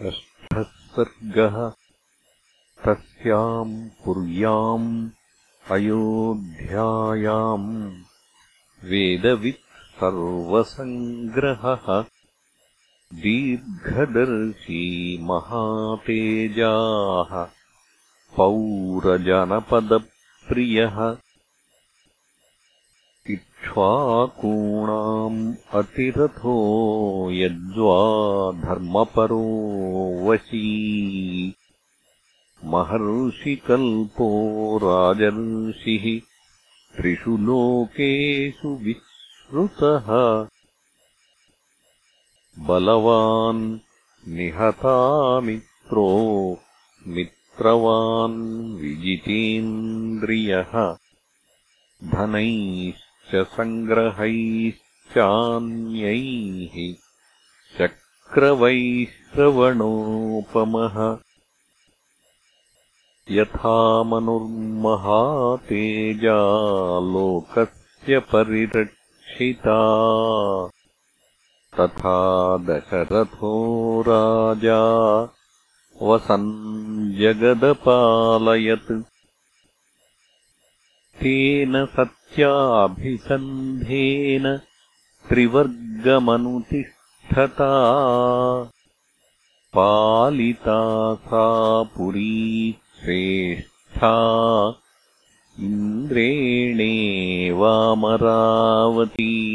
षष्ठः सर्गः तस्याम् पुर्याम् अयोध्यायाम् वेदवित् सर्वसङ्ग्रहः दीर्घदर्शी महातेजाः पौरजनपदप्रियः इक्ष्वाकूणाम् अतिरथो यद्वा धर्मपरो वशी। महर्षिकल्पो राजर्षिः त्रिषु लोकेषु विश्रुतः बलवान् निहतामित्रो मित्रवान् विजितेन्द्रियः। धनैः सङ्ग्रहैश्चान्यैः चक्रवैश्रवणोपमः यथा मनुर्महातेजालोकस्य परिरक्षिता तथा दशरथो राजा वसन् जगदपालयत् तेन सत्याभिसन्धेन त्रिवर्गमनुतिष्ठता। पालिता सा पुरी श्रेष्ठा। इन्द्रेणेवामरावती।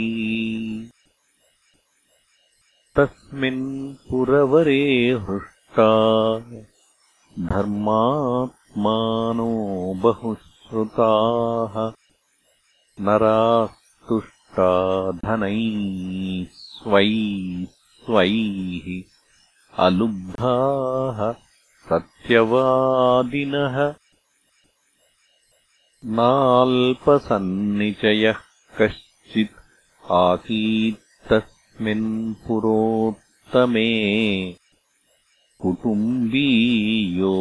तस्मिन् पुरवरे हृष्टा। धर्मात्मानो बहु श्रुताः नरास्तुष्टा धनैः स्वैः स्वैः अलुब्धाः सत्यवादिनः नाल्पसन्निचयः कश्चित् आसीत्तस्मिन् पुरोत्तमे कुटुम्बीयो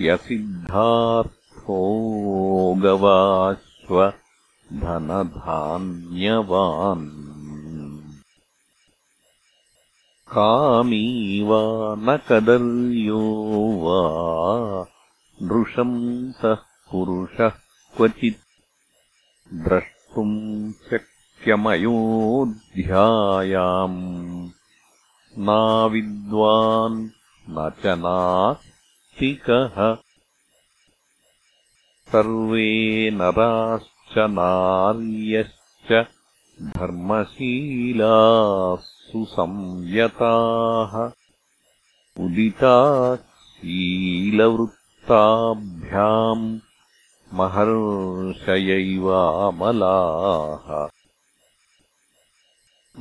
ह्यसिद्धार्थ भोगवाश्व धनधान्यवान्। कामी वा न कदर्यो वा नृशंसः पुरुषः क्वचित्। द्रष्टुम् शक्यमयोऽध्यायाम् नाविद्वान् न च नास्तिकः। सर्वे नराश्च नार्यश्च धर्मशीलाः सुसंयताः शीलवृत्ताभ्याम् महर्षयैवामलाः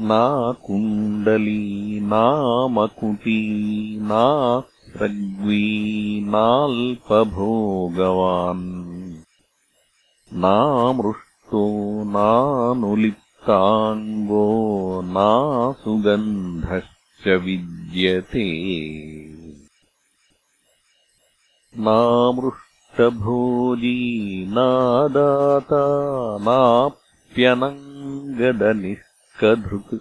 नाकुण्डली नामकुटी नास्रग्वी नाल्पभोगवान् नामृष्टो नानुलिप्ताङ्गो नासुगन्धश्च विद्यते। नामृष्टभोजी नादाता नाप्यनङ्गदनिष्कधृक्।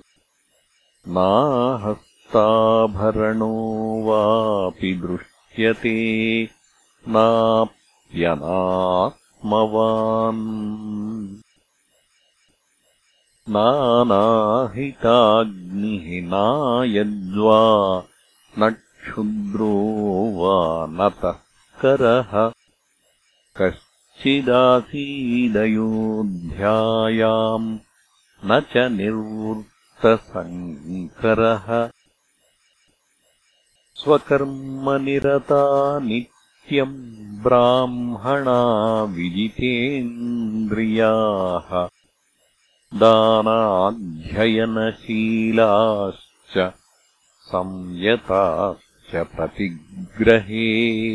नाहस्ताभरणो वापि दृश्यते। नाप्यना मवान् नानाहिताग्निः नायद्वा न क्षुद्रो वा नतः करः। कश्चिदासीदयोऽध्यायाम् न च निर्वृत्तसङ्करः स्वकर्मनिरता ब्राह्मणा विजितेन्द्रियाः दानाध्ययनशीलाश्च संयताश्च प्रतिग्रहे।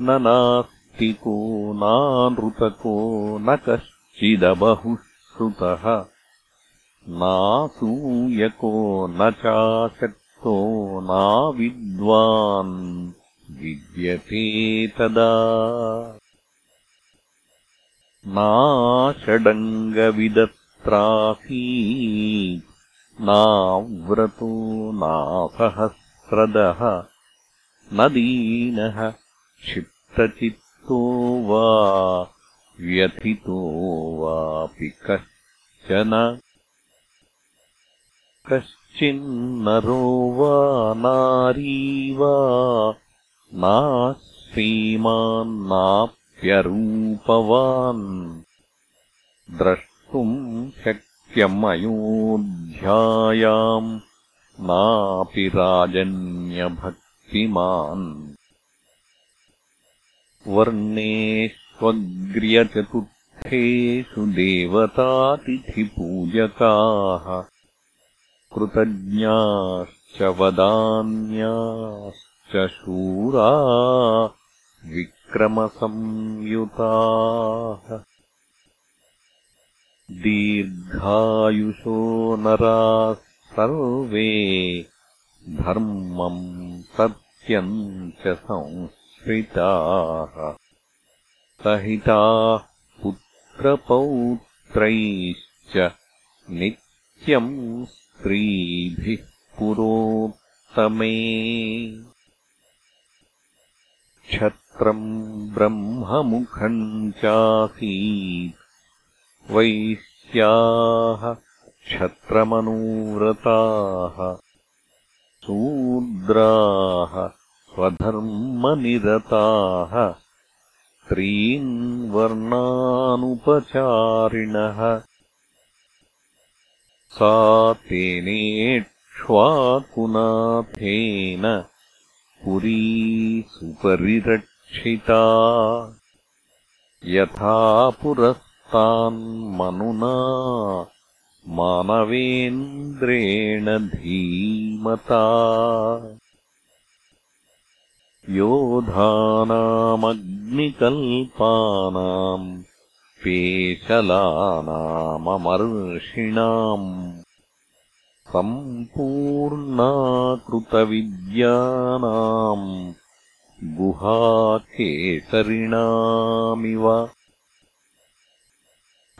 न नास्तिको नानृतको न कश्चिदबहुश्रुतः। नासूयको न चाशक् नाविद्वान् विद्यते तदा। नाषडङ्गविदत्रासी नाव्रतो नासहस्रदः न दीनः क्षिप्तचित्तो वा व्यथितो वापि कश्चन कश्चिन्नरो वा नारी वा नाश्रीमान्नाप्यरूपवान् द्रष्टुम् शक्यमयोऽध्यायाम् नापि राजन्यभक्तिमान् वर्णेष्वग्र्यचतुर्थेषु देवतातिथिपूजकाः कृतज्ञाश्च वदान्याश्च शूरा विक्रमसंयुताः। दीर्घायुषो नराः सर्वे धर्मम् सत्यम् च संश्रिताः सहिताः पुत्रपौत्रैश्च नित्यम् स्त्रीभिः पुरोत्तमे। क्षत्रम् ब्रह्ममुखम् चासीत् वैश्याः क्षत्रमनुव्रताः। शूद्राः स्वधर्मनिरताः। त्रीन् वर्णानुपचारिणः सा तेनेक्ष्वाकुनाथेन पुरी सुपरिरक्षिता। यथा पुरस्तान्मनुना मानवेन्द्रेण धीमता। योधानामग्निकल्पानाम् पेशलानाममर्षिणाम् सम्पूर्णाकृतविद्यानाम् गुहाकेसरिणामिव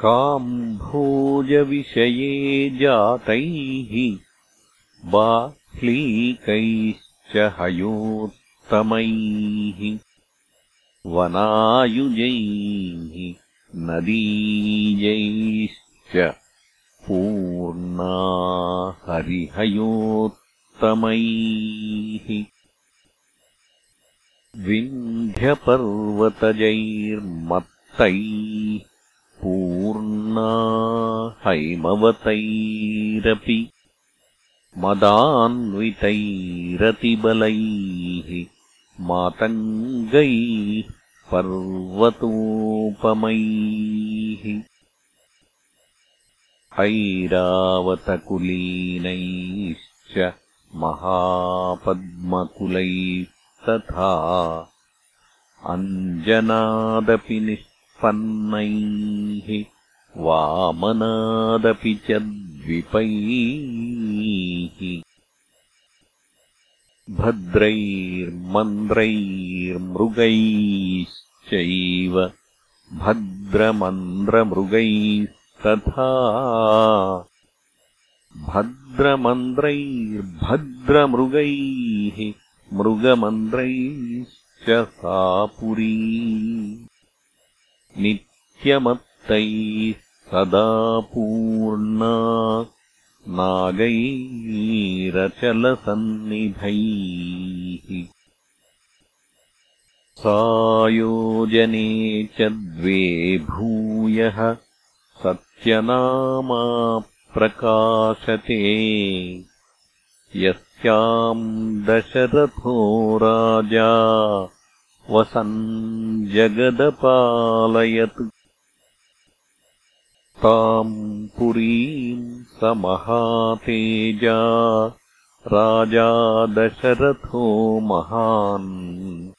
काम्भोजविषये जातैः बाह्लीकैश्च हयोत्तमैः वनायुजैः नदीजैश्च पूर्णा हरिहयोत्तमैः। विन्ध्यपर्वतजैर्मत्तैः पूर्णा हैमवतैरपि मदान्वितैरतिबलैः मातङ्गैः पर्वतोपमैः ऐरावतकुलीनैश्च महापद्मकुलैस्तथा अञ्जनादपि निष्पन्नैः वामनादपि च द्विपैः भद्रैर्मन्द्रैर्मृगैश्चैव भद्रमन्द्रमृगैस्तथा भद्रमन्द्रैर्भद्रमृगैः मृगमन्द्रैश्च सा पुरी। नित्यमत्तैः सदा पूर्णा नागैरचलसन्निभैः सायोजने च द्वे भूयः सत्यनामा प्रकाशते यस्याम् दशरथो राजा वसन् जगदपालयत् ताम् पुरीम् स महातेजा राजा दशरथो महान्।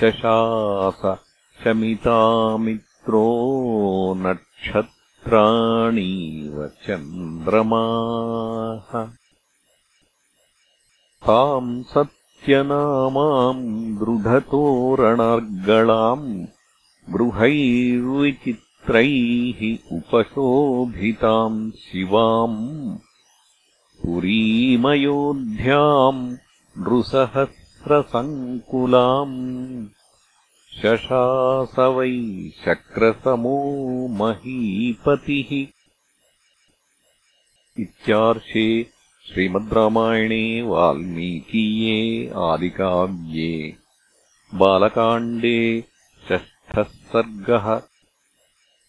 शशास शमितामित्रो नक्षत्राणीव चन्द्रमाः। ताम् सत्यनामाम् दृढतोरणर्गलाम् गृहैर्विचित्रैः उपशोभिताम् शिवाम् पुरीमयोध्याम् नृसहस्रसङ्कुलाम् शशास वै शक्रसमो महीपतिः। इत्यार्षे श्रीमद् रामायणे वाल्मीकीये आदिकाव्ये बालकाण्डे षष्ठः सर्गः